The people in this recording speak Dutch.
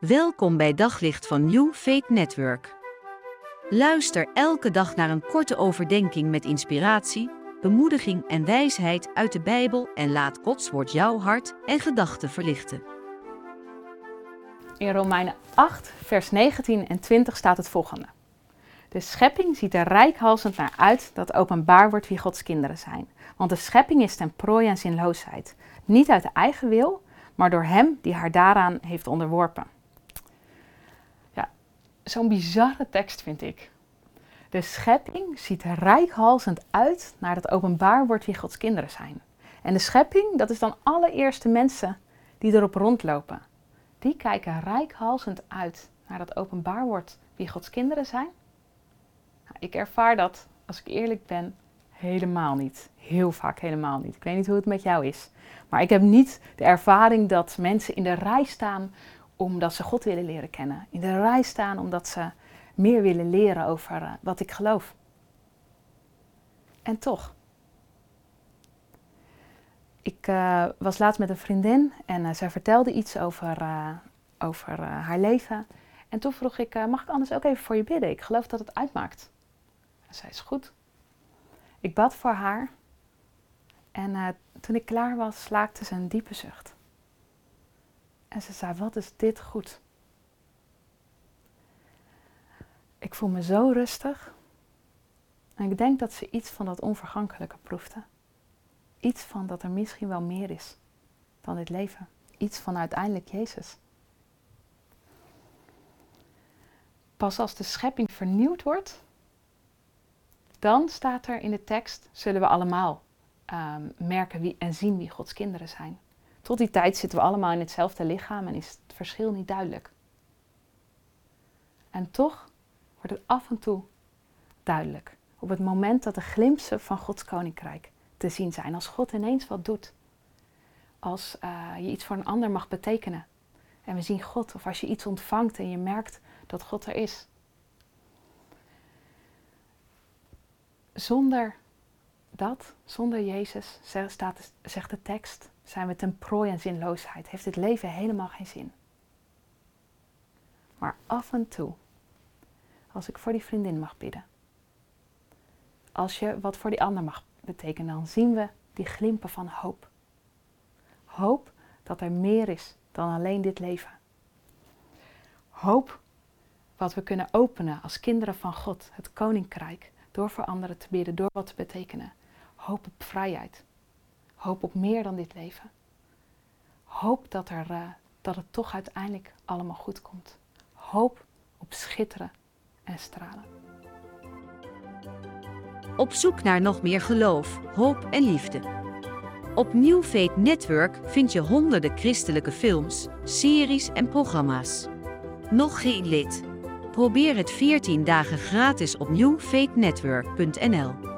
Welkom bij Daglicht van New Faith Network. Luister elke dag naar een korte overdenking met inspiratie, bemoediging en wijsheid uit de Bijbel en laat Gods woord jouw hart en gedachten verlichten. In Romeinen 8, vers 19 en 20 staat het volgende. De schepping ziet er rijkhalsend naar uit dat openbaar wordt wie Gods kinderen zijn. Want de schepping is ten prooi aan zinloosheid. Niet uit eigen wil, maar door Hem die haar daaraan heeft onderworpen. Zo'n bizarre tekst vind ik. De schepping ziet rijkhalsend uit naar dat openbaar wordt wie Gods kinderen zijn. En de schepping, dat is dan allereerst de mensen die erop rondlopen. Die kijken rijkhalsend uit naar dat openbaar wordt wie Gods kinderen zijn. Nou, ik ervaar dat, als ik eerlijk ben, helemaal niet. Heel vaak helemaal niet. Ik weet niet hoe het met jou is. Maar ik heb niet de ervaring dat mensen in de rij staan omdat ze God willen leren kennen. In de rij staan omdat ze meer willen leren over uh, wat ik geloof. En toch. Ik uh, was laatst met een vriendin en uh, zij vertelde iets over, over haar leven. En toen vroeg ik, mag ik anders ook even voor je bidden? Ik geloof dat het uitmaakt. En zij is goed. Ik bad voor haar. En toen ik klaar was, slaakte ze een diepe zucht. En ze zei: Wat is dit goed? Ik voel me zo rustig. En ik denk dat ze iets van dat onvergankelijke proefde. Iets van dat er misschien wel meer is dan dit leven. Iets van uiteindelijk Jezus. Pas als de schepping vernieuwd wordt, dan staat er in de tekst: zullen we allemaal um, merken wie, en zien wie Gods kinderen zijn. Tot die tijd zitten we allemaal in hetzelfde lichaam en is het verschil niet duidelijk. En toch wordt het af en toe duidelijk. Op het moment dat de glimpsen van Gods koninkrijk te zien zijn. Als God ineens wat doet. Als uh, je iets voor een ander mag betekenen. En we zien God. Of als je iets ontvangt en je merkt dat God er is. Zonder dat, zonder Jezus, zegt de tekst, zijn we ten prooi aan zinloosheid. Heeft het leven helemaal geen zin. Maar af en toe, als ik voor die vriendin mag bidden, als je wat voor die ander mag betekenen, dan zien we die glimpen van hoop. Hoop dat er meer is dan alleen dit leven. Hoop wat we kunnen openen als kinderen van God, het koninkrijk, door voor anderen te bidden, door wat te betekenen. Hoop op vrijheid. Hoop op meer dan dit leven. Hoop dat, er, uh, dat het toch uiteindelijk allemaal goed komt. Hoop op schitteren en stralen. Op zoek naar nog meer geloof, hoop en liefde. Op New Faith Network vind je honderden christelijke films, series en programma's. Nog geen lid? Probeer het 14 dagen gratis op newfaithnetwork.nl.